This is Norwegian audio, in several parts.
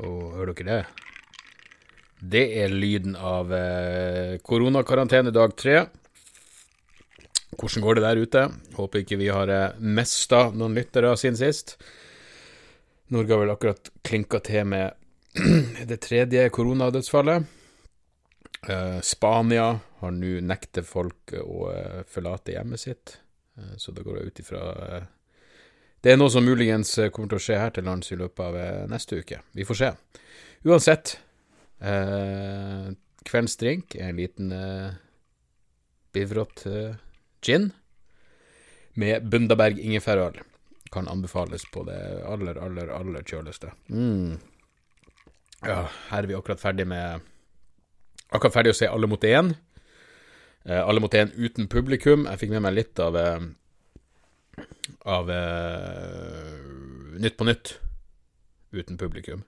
Og hører dere det? Det er lyden av eh, koronakarantene dag tre. Hvordan går det der ute? Håper ikke vi har eh, mista noen lyttere siden sist. Norge har vel akkurat klinka til med det tredje koronadødsfallet. Eh, Spania har nå nektet folk å eh, forlate hjemmet sitt, eh, så da går jeg ut ifra eh, det er noe som muligens eh, kommer til å skje her til lands i løpet av eh, neste uke. Vi får se. Uansett, eh, kveldens drink er en liten eh, Bivrot eh, gin med Bundaberg ingefærøl. Kan anbefales på det aller, aller, aller kjøleste. Mm. Ja, her er vi akkurat ferdig med Akkurat ferdig å se Alle mot én. Eh, Alle mot én uten publikum. Jeg fikk med meg litt av eh, av uh, Nytt på nytt uten publikum.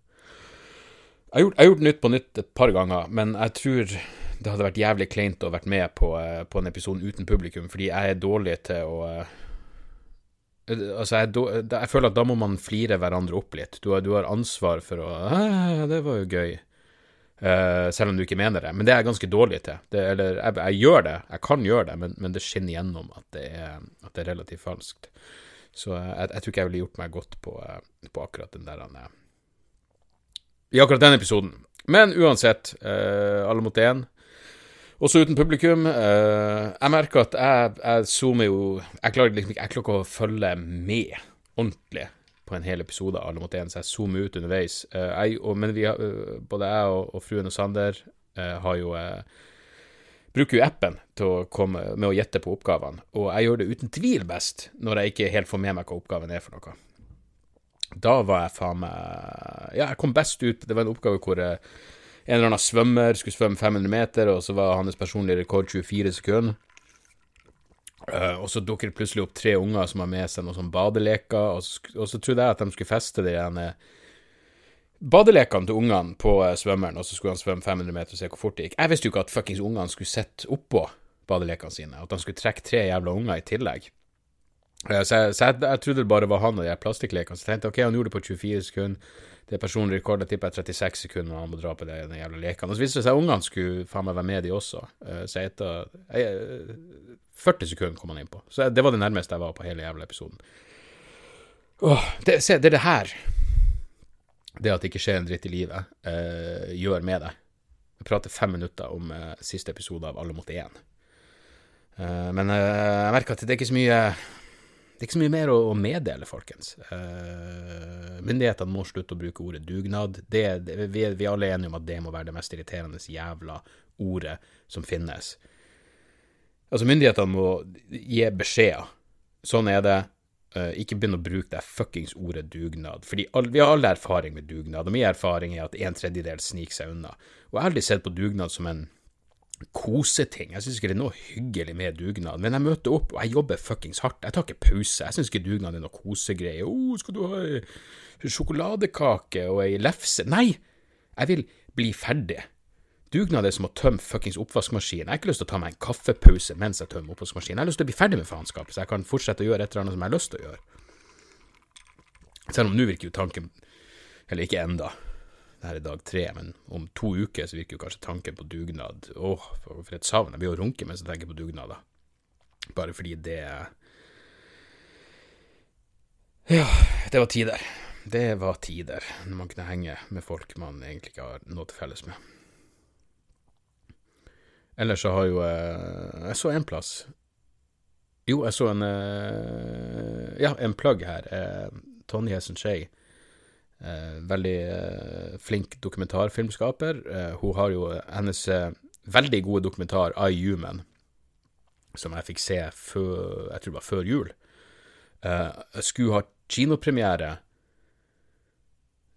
Jeg har, gjort, jeg har gjort Nytt på nytt et par ganger, men jeg tror det hadde vært jævlig kleint å vært med på, uh, på en episode uten publikum, fordi jeg er dårlig til å uh, Altså, jeg, jeg føler at da må man flire hverandre opp litt. Du har, du har ansvar for å «Ah, Det var jo gøy. Eh, selv om du ikke mener det. Men det er jeg ganske dårlig til. Det, eller jeg, jeg gjør det, jeg kan gjøre det, men, men det skinner gjennom at det er, at det er relativt falskt. Så jeg, jeg tror ikke jeg ville gjort meg godt på, eh, på akkurat den der eh, I akkurat den episoden. Men uansett, alle mot én. Også uten publikum. Jeg merker at jeg, jeg zoomer jo Jeg klarer liksom ikke Jeg klarer ikke å følge med ordentlig på en hel episode av Alle mot én, så jeg zoomer ut underveis. Eh, jeg, og, men har, eh, både jeg og, og fruen og Sander eh, har jo bruker jo appen å komme med å gjette på oppgavene, og jeg gjør det uten tvil best når jeg ikke helt får med meg hva oppgaven er for noe. Da var jeg faen meg Ja, jeg kom best ut. Det var en oppgave hvor en eller annen svømmer skulle svømme 500 meter, og så var hans personlige rekord 24 sekunder. Eh, og så dukker det plutselig opp tre unger som har med seg noen sånn badeleker, og så, og så trodde jeg at de skulle feste de ene badelekene til ungene på uh, svømmeren, og så skulle han svømme 500 meter og se hvor fort det gikk. Jeg visste jo ikke at fuckings ungene skulle sitte oppå badelekene sine, at de skulle trekke tre jævla unger i tillegg. Uh, Så, jeg, så jeg, jeg trodde det bare var han og de plastikklekene. Så jeg tenkte ok, han gjorde det på 24 sekunder. Det er personlig rekord. Jeg tipper jeg 36 sekunder når han må dra på de, jævla lekene. Og så viste det seg at ungene skulle faen meg være med, de også. Så jeg etter jeg, 40 sekunder kom han inn på. Så det var det nærmeste jeg var på hele jævla episoden. Åh, det, se, det er det her det at det ikke skjer en dritt i livet, eh, gjør med deg. Jeg prater fem minutter om eh, siste episode av Alle mot én. Eh, men eh, jeg merker at det er ikke så mye det er ikke så mye mer å, å meddele, folkens. Eh, myndighetene må slutte å bruke ordet dugnad. Det, det, vi, vi vi er alle enige om at det må være det mest irriterende jævla ordet som finnes. Altså, myndighetene må gi beskjeder. Sånn er det. Eh, ikke begynn å bruke det fuckings ordet dugnad. Fordi vi har alle erfaring med dugnad, og min erfaring er at en tredjedel sniker seg unna. Og jeg har aldri sett på dugnad som en koseting. Jeg syns ikke det er noe hyggelig med dugnad, men jeg møter opp, og jeg jobber fuckings hardt. Jeg tar ikke pause. Jeg syns ikke dugnad er noe kosegreie. Å, oh, skal du ha ei sjokoladekake og ei lefse? Nei! Jeg vil bli ferdig. Dugnad er som å tømme fuckings oppvaskmaskinen. Jeg har ikke lyst til å ta meg en kaffepause mens jeg tømmer oppvaskmaskinen. Jeg har lyst til å bli ferdig med faenskapet, så jeg kan fortsette å gjøre et eller annet som jeg har lyst til å gjøre. Selv om nå virker jo tanken Eller ikke enda. Det her er dag tre, men om to uker så virker jo kanskje tanken på dugnad Åh, for et savn. Jeg blir jo runke mens jeg tenker på dugnad, da. Bare fordi det Ja, det var tider. Det var tider når man kunne henge med folk man egentlig ikke har noe til felles med. Ellers så har jo eh, Jeg så en plass Jo, jeg så en eh, Ja, en plugg her. Eh, Tonje Hesen Skei. Veldig flink dokumentarfilmskaper. Hun har jo hennes veldig gode dokumentar I Human, som jeg fikk se før Jeg tror det var før jul. Eh, skulle ha kinopremiere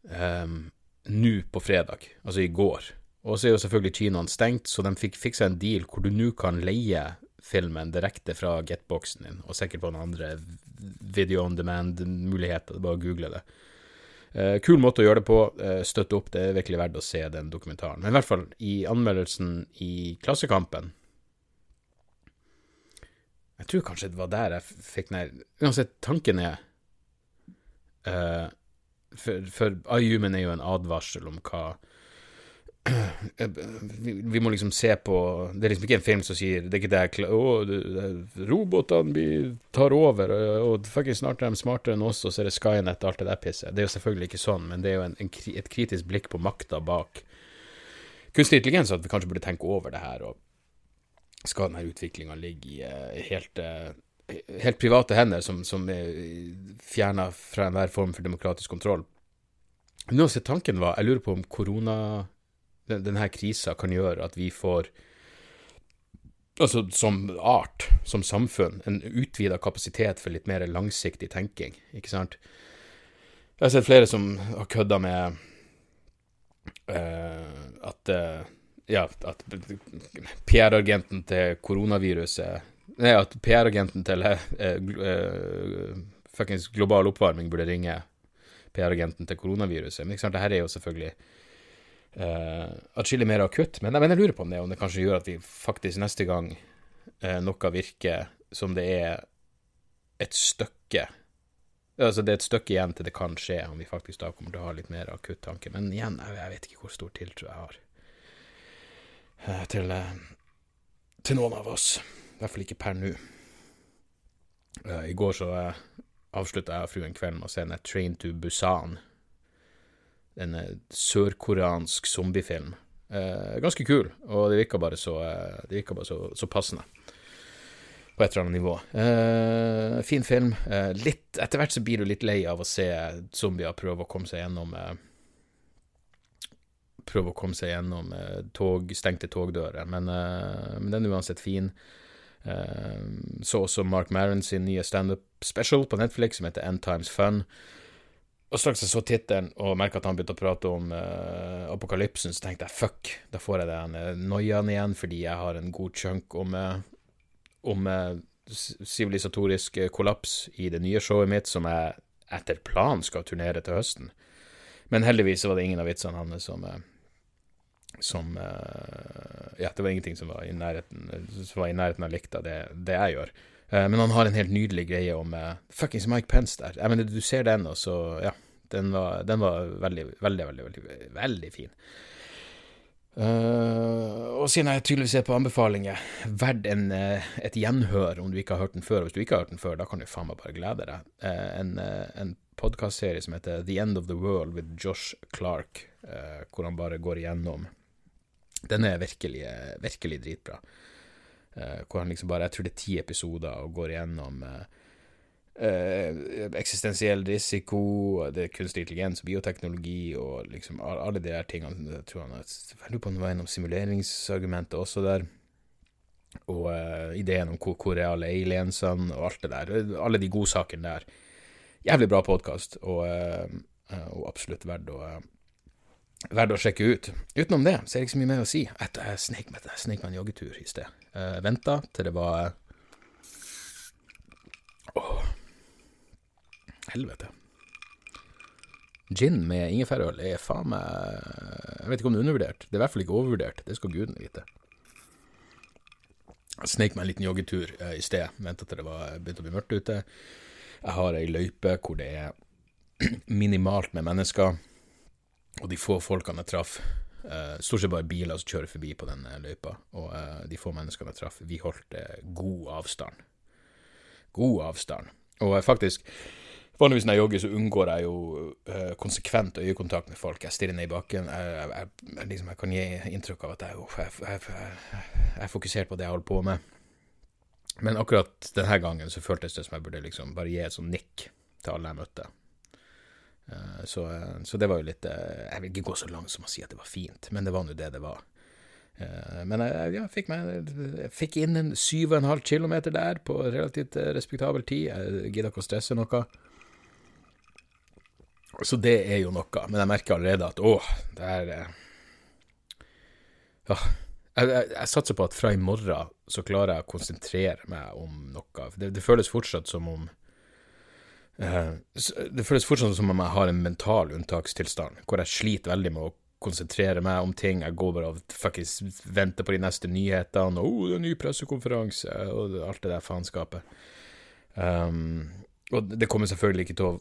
um, nå på fredag, altså i går. Og så er jo selvfølgelig kinoene stengt, så de fikk fiksa en deal hvor du nå kan leie filmen direkte fra getboxen din, og sikkert på noen andre video on demand-muligheter. Er bare google det. Eh, kul måte å gjøre det på. Eh, støtte opp. Det er virkelig verdt å se den dokumentaren. Men i hvert fall, i anmeldelsen i Klassekampen Jeg tror kanskje det var der jeg fikk ned Uansett, tanken er eh, For, for Ayumen er jo en advarsel om hva vi, må liksom se på Det er liksom ikke en film som sier Det er ikke det Å, robotene tar over, og fucking snart er de smartere enn oss, og så er det Skynet og alt det der pisset. Det er jo selvfølgelig ikke sånn, men det er jo en, en, et kritisk blikk på makta bak kunstig intelligens, at vi kanskje burde tenke over det her, og skal denne utviklinga ligge i uh, helt helt private hender som, som er fjerna fra enhver form for demokratisk kontroll. Nå, så tanken var, Jeg lurer på om korona denne krisa kan gjøre at vi får Altså som art, som samfunn, en utvida kapasitet for litt mer langsiktig tenking, ikke sant? Jeg har sett flere som har kødda med uh, at uh, Ja, at PR-agenten til koronaviruset Nei, at PR-agenten til uh, fuckings global oppvarming burde ringe PR-agenten til koronaviruset. Men ikke sant, det her er jo selvfølgelig uh, atskillig mer akutt. Men, men, jeg lurer på om det, om det kanskje gjør at vi faktisk neste gang uh, noe virker som det er et stykke Altså det er et stykke igjen til det kan skje, om vi faktisk da kommer til å ha litt mer akutt tanke. Men igjen, jeg, jeg vet ikke hvor stor tiltro jeg har uh, til, til, noen av oss. I hvert fall ikke per nå. I går så avslutta jeg og fruen kvelden med å se en Train to Busan en eh, sørkoreansk zombiefilm. Eh, ganske kul, og det virka bare, så, eh, det virka bare så, så, passende. På et eller annet nivå. Eh, fin film. Eh, litt, etter hvert så blir du litt lei av å se zombier prøve å komme seg gjennom eh, Prøve å komme seg gjennom tog, stengte togdører, men, men den er uansett fin. så også Mark Maron sin nye standup special på Netflix som heter End Times Fun. Og straks jeg så tittelen og merka at han begynte å prate om uh, apokalypsen, så tenkte jeg fuck, da får jeg den uh, noiaen igjen, fordi jeg har en god chunk om, uh, om sivilisatorisk kollaps i det nye showet mitt, som jeg etter planen skal turnere til høsten. Men heldigvis var det ingen av vitsene hans som som Ja, det var ingenting som var i nærheten, var i nærheten av likt av det, det jeg gjør. Eh, men han har en helt nydelig greie om uh, fuckings Mike Pence der. Jeg mener, du ser den, og så Ja. Den var, den var veldig, veldig, veldig, veldig, veldig fin. Uh, og siden jeg tydeligvis er på anbefalinger, verdt en, uh, et gjenhør om du ikke har hørt den før. Hvis du ikke har hørt den før, da kan du faen meg bare glede deg. En en podkastserie som heter The End of the World with Josh Clark, hvor han bare går igjennom Den er virkelig, virkelig dritbra. Uh, hvor han liksom bare Jeg tror det er ti episoder og går igjennom uh, uh, eksistensiell risiko, det er kunstig intelligens, bioteknologi og liksom alle de der tingene. Jeg tror han er lurer på om det var gjennom simuleringsargumentet også der. Og ideen om hvor, hvor reale aliensene og alt det der. Alle de godsakene der. Jævlig bra podkast, og, og absolutt verdt å verdt å sjekke ut. Utenom det så er det ikke så mye mer å si. Etter jeg snek meg, en joggetur i sted. Jeg venta til det var Åh, helvete. Gin med ingefærøl er faen meg Jeg vet ikke om det er undervurdert. Det er i hvert fall ikke overvurdert. Det skal gudene vite. Jeg snek meg en liten joggetur eh, i sted. Venta til det var begynte å bli mørkt ute. Jeg har ei løype hvor det er minimalt med mennesker. Og de få folkene jeg traff, uh, stort sett bare biler som kjører forbi på den uh, løypa, og uh, de få menneskene jeg traff, vi holdt god avstand. God avstand. Og faktisk, vanligvis når jeg jogger, så unngår jeg jo konsekvent øyekontakt med folk. Jeg stirrer ned i bakken. Jeg, jeg, jeg, liksom, jeg kan gi inntrykk av at jeg, er fokusert på det jeg holder på med. Men akkurat denne gangen så føltes det som jeg burde liksom bare gi et sånn nikk til alle jeg møtte. Eh, så, eh, så, det var jo litt eh, Jeg vil ikke gå så langt som å si at det var fint, men det var nå det det var. Men jeg ja, fikk, meg, jeg fikk inn en 7,5 km der på relativt respektabel tid. Jeg gidder ikke å stresse noe. Så det er jo noe. Men jeg merker allerede at åh, det er ja, jeg, jeg, jeg, satser på at fra i morgen så klarer jeg å konsentrere meg om noe. Det, det føles fortsatt som om Det føles fortsatt som om jeg har en mental unntakstilstand, hvor jeg sliter veldig med å konsentrere meg om ting. Jeg går bare og fuckings venter på de neste nyhetene, og oh, det er en ny pressekonferanse, og alt det der faenskapet. Um, og det kommer selvfølgelig ikke til å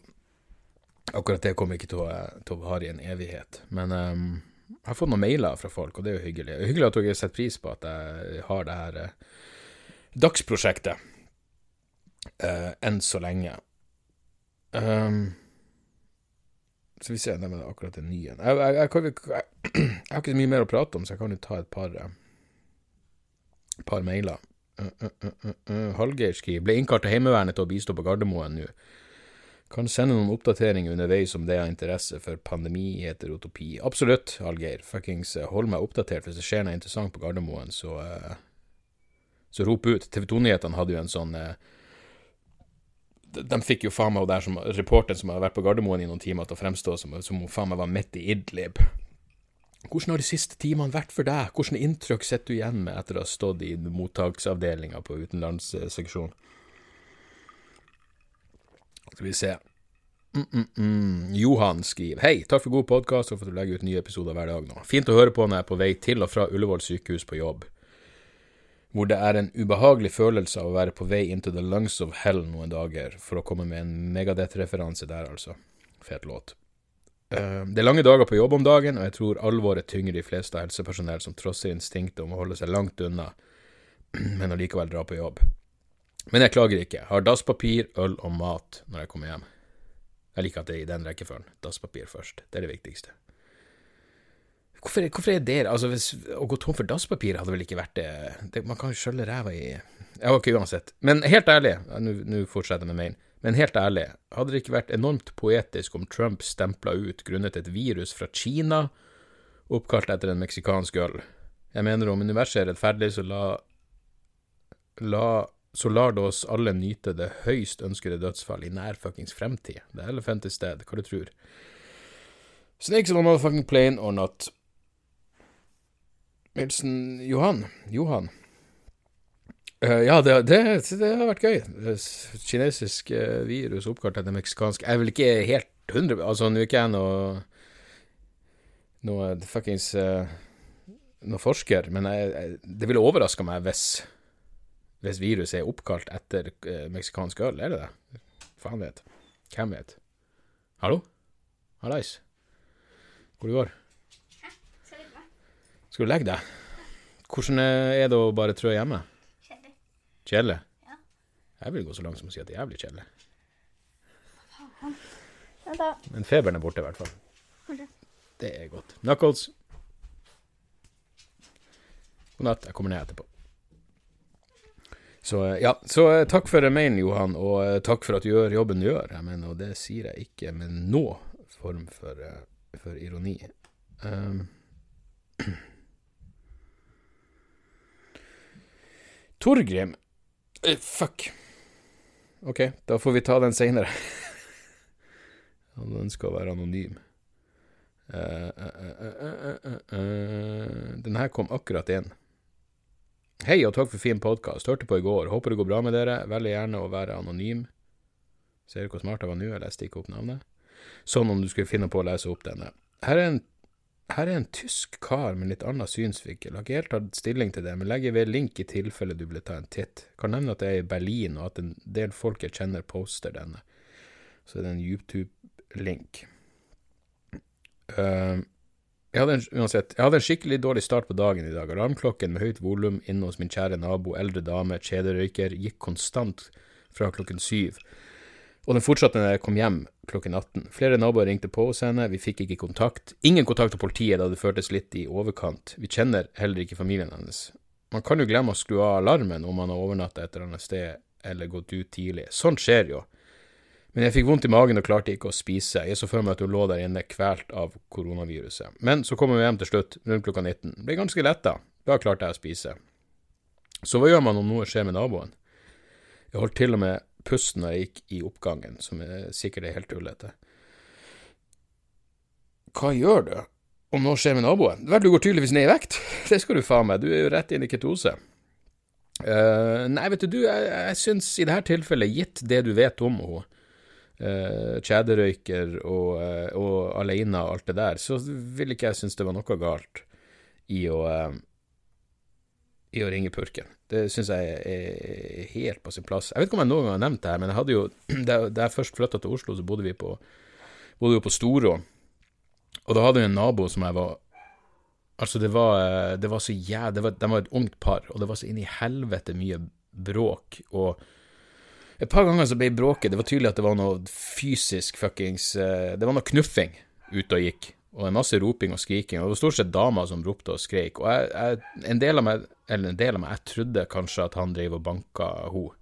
Akkurat det kommer ikke til å, til å vare i en evighet. Men um, jeg har fått noen mailer fra folk, og det er jo hyggelig. Det er hyggelig at dere setter pris på at jeg har det her uh, dagsprosjektet uh, enn så lenge. Um, så vi ser, er akkurat den nye. Jeg, jeg, jeg, jeg, har ikke så mye mer å prate om, så jeg kan jo ta et par, uh, par mailer. Hallgeir skriver ble innkalt til Heimevernet til å bistå på Gardermoen nå. Kan sende noen oppdateringer underveis om det har interesse for pandemi, heterotopi. Absolutt, Hallgeir. Fuckings eh, hold meg oppdatert. Hvis det skjer noe interessant på Gardermoen, så, uh, så rop ut. TV 2-nyhetene hadde jo en sånn uh, de fikk jo faen meg der som reporteren som har vært på Gardermoen i noen timer, til å fremstå som, som hun faen meg var midt i Idlib. Hvordan har de siste timene vært for deg? Hvilke inntrykk sitter du igjen med etter å ha stått i mottaksavdelinga på utenlandsseksjonen? Skal vi se. Mm, mm, mm. Johan skriver Hei, takk for god podkast og for at du legger ut nye episoder hver dag nå. Fint å høre på når jeg er på vei til og fra Ullevål sykehus på jobb, hvor det er en ubehagelig følelse av å være på vei into the lungs of hell noen dager, for å komme med en Megadeth-referanse der, altså. Fet låt. Uh, det er lange dager på jobb om dagen, og jeg tror alvoret tynger de fleste av helsepersonell som trosser instinktet om å holde seg langt unna, men allikevel dra på jobb. Men jeg klager ikke. Har dasspapir, øl og mat når jeg kommer hjem. Jeg liker at det er i den rekkefølgen. Dasspapir først. Det er det viktigste. Hvorfor, hvorfor er det Altså, hvis, Å gå tom for dasspapir hadde vel ikke vært det, det Man kan jo skjølle ræva i Ja, ok, uansett. Men helt ærlig, nå fortsetter jeg med mailen. Men helt ærlig, hadde det ikke vært enormt poetisk om Trump stempla ut grunnet et virus fra Kina, oppkalt etter en meksikansk øl? Jeg mener om universet er rettferdig, så la La så lar det oss alle nyte det høyst ønskede dødsfall i nær fuckings fremtid. Det er elephant is dead, hva du tror. Snakes on motherfucking plane or not. Milsen Johan. Johan. Uh, ja, det, det, det, har vært gøy. Kinesisk uh, virus oppkalt etter meksikansk Jeg vel ikke helt 100 Altså, nå er ikke jeg noe noe fuckings uh, noe forsker, men jeg, jeg, det ville overraska meg hvis hvis viruset er oppkalt etter uh, meksikansk øl, er det det? Faen vet. Hvem vet? Hallo? Hallais. Hvor du går? Skal du legge deg? Hvordan er det å bare trø hjemme? Kjedelig. Kjedelig? Ja. Jeg vil gå så langt som å si at det er jævlig kjedelig. Men feberen er borte, i hvert fall. Det er godt. Knuckles. God natt. Jeg kommer ned etterpå. Så ja, så eh, takk for mailen, Johan, og eh, takk for at du gjør jobben du gjør. Jeg mener, og det sier jeg ikke med noe form for, eh, for ironi. Um. Torgrim uh, Fuck. Ok, da får vi ta den seinere. Han ønsker å være anonym. Uh, den her kom akkurat inn. Hei og takk for fin podkast. Hørte på i går. Håper det går bra med dere. Veldig gjerne å være anonym. Ser du hvor smart jeg var nå? Jeg leste ikke opp navnet. Sånn om du skulle finne på å lese opp denne. Her er en, her er en tysk kar med litt annen synsvinkel. Har ikke helt tatt stilling til det, men legger ved link i tilfelle du vil ta en titt. Kan nevne at det er i Berlin, og at en del folk jeg kjenner, poster denne. Så det er en YouTube-link. Uh, jeg hadde, en, uansett, jeg hadde en skikkelig dårlig start på dagen i dag. Alarmklokken med høyt volum inne hos min kjære nabo, eldre dame, kjederøyker, gikk konstant fra klokken syv. Og den fortsatte når jeg kom hjem klokken 18. Flere naboer ringte på hos henne, vi fikk ikke kontakt. Ingen kontakt av politiet da det føltes litt i overkant. Vi kjenner heller ikke familien hennes. Man kan jo glemme å skru av alarmen om man har overnatta et eller annet sted eller gått ut tidlig. Sånt skjer jo. Men jeg fikk vondt i magen og klarte ikke å spise. Jeg så for meg at hun lå der inne kvelt av koronaviruset. Men så kom hun hjem til slutt, rundt klokka 19. Ble ganske letta. Da klarte jeg å spise. Så hva gjør man om noe skjer med naboen? Jeg holdt til og med pusten når jeg gikk i oppgangen, som er sikkert er helt tullete. hva gjør du om noe skjer med naboen? Vel, du går tydeligvis ned i vekt. Det skal du faen meg. Du er jo rett inn i ketose. Uh, nei, vet du, du jeg, jeg syns i dette tilfellet, gitt det du vet om henne, uh, og, uh, og alene og alt det der, så ville ikke jeg synes det var noe galt i å uh, i å ringe purken. Det syns jeg er helt på sin plass. Jeg vet ikke om jeg noen gang har nevnt det her, men jeg hadde jo, da jeg først flytta til Oslo, så bodde vi på, bodde jo på Storå. Og da hadde vi en nabo som jeg var Altså, det var, det var så jævlig De var et ungt par, og det var så inn i helvete mye bråk. Og et par ganger så ble bråket Det var tydelig at det var noe fysisk fuckings eh, Det var noe knuffing ute og gikk. Og en masse roping og skriking. Og det var stort sett damer som ropte og skreik. Og jeg, jeg, en del av meg, eller en del av meg, jeg trodde kanskje at han drev og banka henne.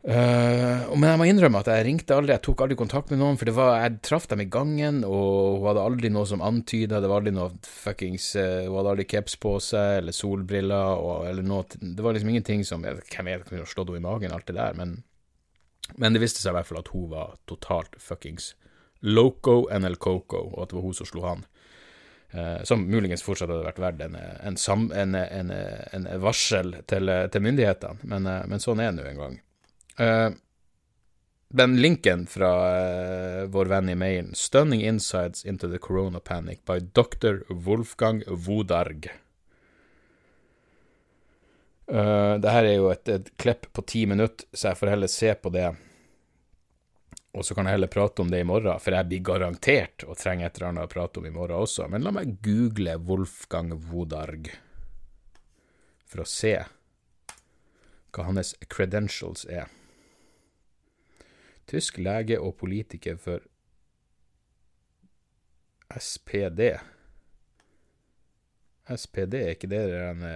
Uh, men jeg må innrømme at jeg ringte aldri, jeg tok aldri kontakt med noen, for det var, jeg traff dem i gangen, og hun hadde aldri noe som antyda, det var aldri noe fuckings uh, Hun hadde aldri caps på seg, eller solbriller, og, eller noe Det var liksom ingenting som Hvem vet, kunne slått henne i magen, alt det der, men, men det viste seg i hvert fall at hun var totalt fuckings loco NL Coco, og at det var hun som slo han. Eh, som muligens fortsatt hadde vært verdt en, en, en, en varsel til, til myndighetene, men, men, sånn er det nå en gang. Eh, den linken fra eh, vår venn i mailen, 'Stunning Insights into the Corona Panic' by Dr. Wolfgang Wodarg. Uh, det her er jo et, et klipp på ti minutter, så jeg får heller se på det og så kan jeg heller prate om det i morgen, for jeg blir garantert å trenge et eller annet å prate om i morgen også. Men la meg google Wolfgang Wodarg for å se hva hans credentials er. Tysk lege og politiker for SPD. SPD, er ikke det den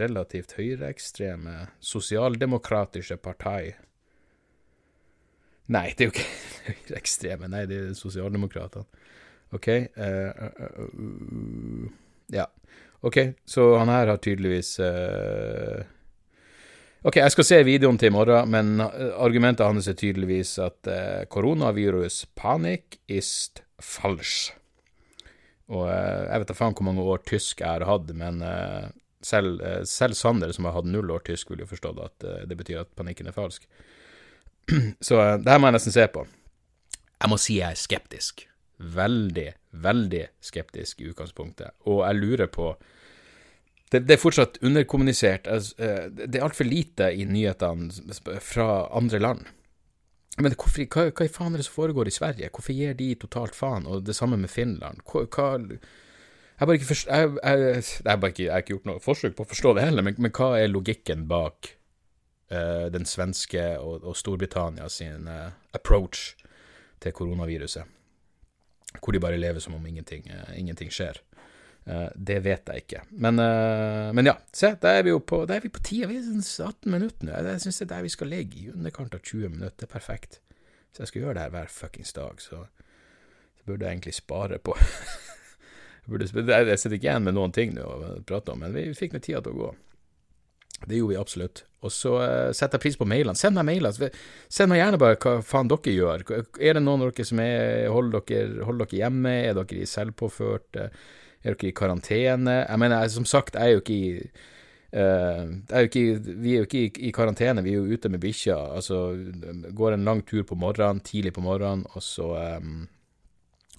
relativt høyreekstreme sosialdemokratiske parti? Nei, det er jo ikke ekstreme. Nei, det er sosialdemokratene. OK. Uh, uh, uh, ja. OK, så han her har tydeligvis OK, jeg skal se videoen til i morgen, men argumentet hans er tydeligvis at koronavirus panic is falsk. Og jeg vet da faen hvor mange år tysk jeg har hatt, men selv, selv Sander, som har hatt null år tysk, vil jo forstått at det betyr at panikken er falsk. Så eh, det her må jeg nesten se på. Jeg må si jeg er skeptisk. Veldig, veldig skeptisk i utgangspunktet. Og jeg lurer på Det, det er fortsatt underkommunisert. Eh, det er altfor lite i nyhetene fra andre land. Men hvorfor, hva, hva i faen er det som foregår i Sverige? Hvorfor gir de totalt faen? Og det samme med Finland. Hva, hva jeg, bare ikke, jeg har ikke gjort noe forsøk på å forstå det heller, men, men hva er logikken bak uh, den svenske og, og, Storbritannia sin uh, approach til koronaviruset. Hvor de bare lever som om ingenting, uh, ingenting skjer. det vet jeg ikke. Men, men, ja, se, da er vi jo på, er vi på tida. Vi er 18 sånn minutter nå. Jeg syns det er der vi skal ligge, i underkant av 20 minutter. Det er perfekt. Så jeg skal gjøre det her hver fuckings dag, så, så burde jeg egentlig spare på jeg, jeg sitter ikke igjen med noen ting nå å prate om, men vi fikk nå tida til å gå. Det gjorde vi absolutt. Og så uh, setter jeg pris på mailene. Send meg mailer. Send meg gjerne bare hva faen dere gjør. Er det noen av dere som er, holder, dere, holder dere hjemme? Er dere i selvpåført? Er dere i karantene? Jeg mener, som sagt, jeg er jo ikke i uh, er ikke, vi er jo ikke i, i, karantene, vi er jo ute med bikkja. Altså, går en lang tur på morgenen, tidlig på morgenen, og så um,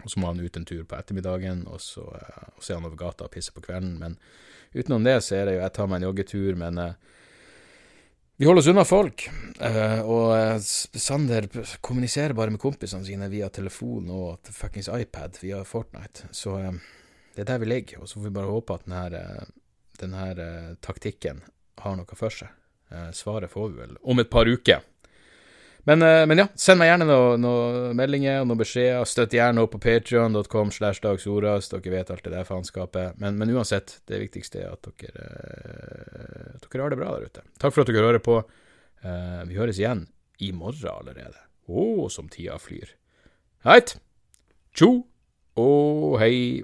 og så må han ut en tur på ettermiddagen, og så, uh, og så er han over gata og pisser på kvelden. Men utenom det så er det jo Jeg tar meg en joggetur, men uh, vi holder oss unna folk, uh, og Sander kommuniserer bare med kompisene sine via telefon og fuckings iPad via Fortnite. Så det er der vi ligger, og så får vi bare håpe at denne, denne taktikken har noe for seg. svaret får vi vel om et par uker. Men, men, ja, send meg gjerne noen noe meldinger og noen beskjeder. Støtt gjerne opp på patrion.com slash dagsordas. Dere vet alt det der faenskapet. Men, men, uansett, det viktigste er at dere, at dere har det bra der ute. Takk for at dere hører på. vi høres igjen i morgen allerede. Å, som tida flyr. Heit. Tjo og hei.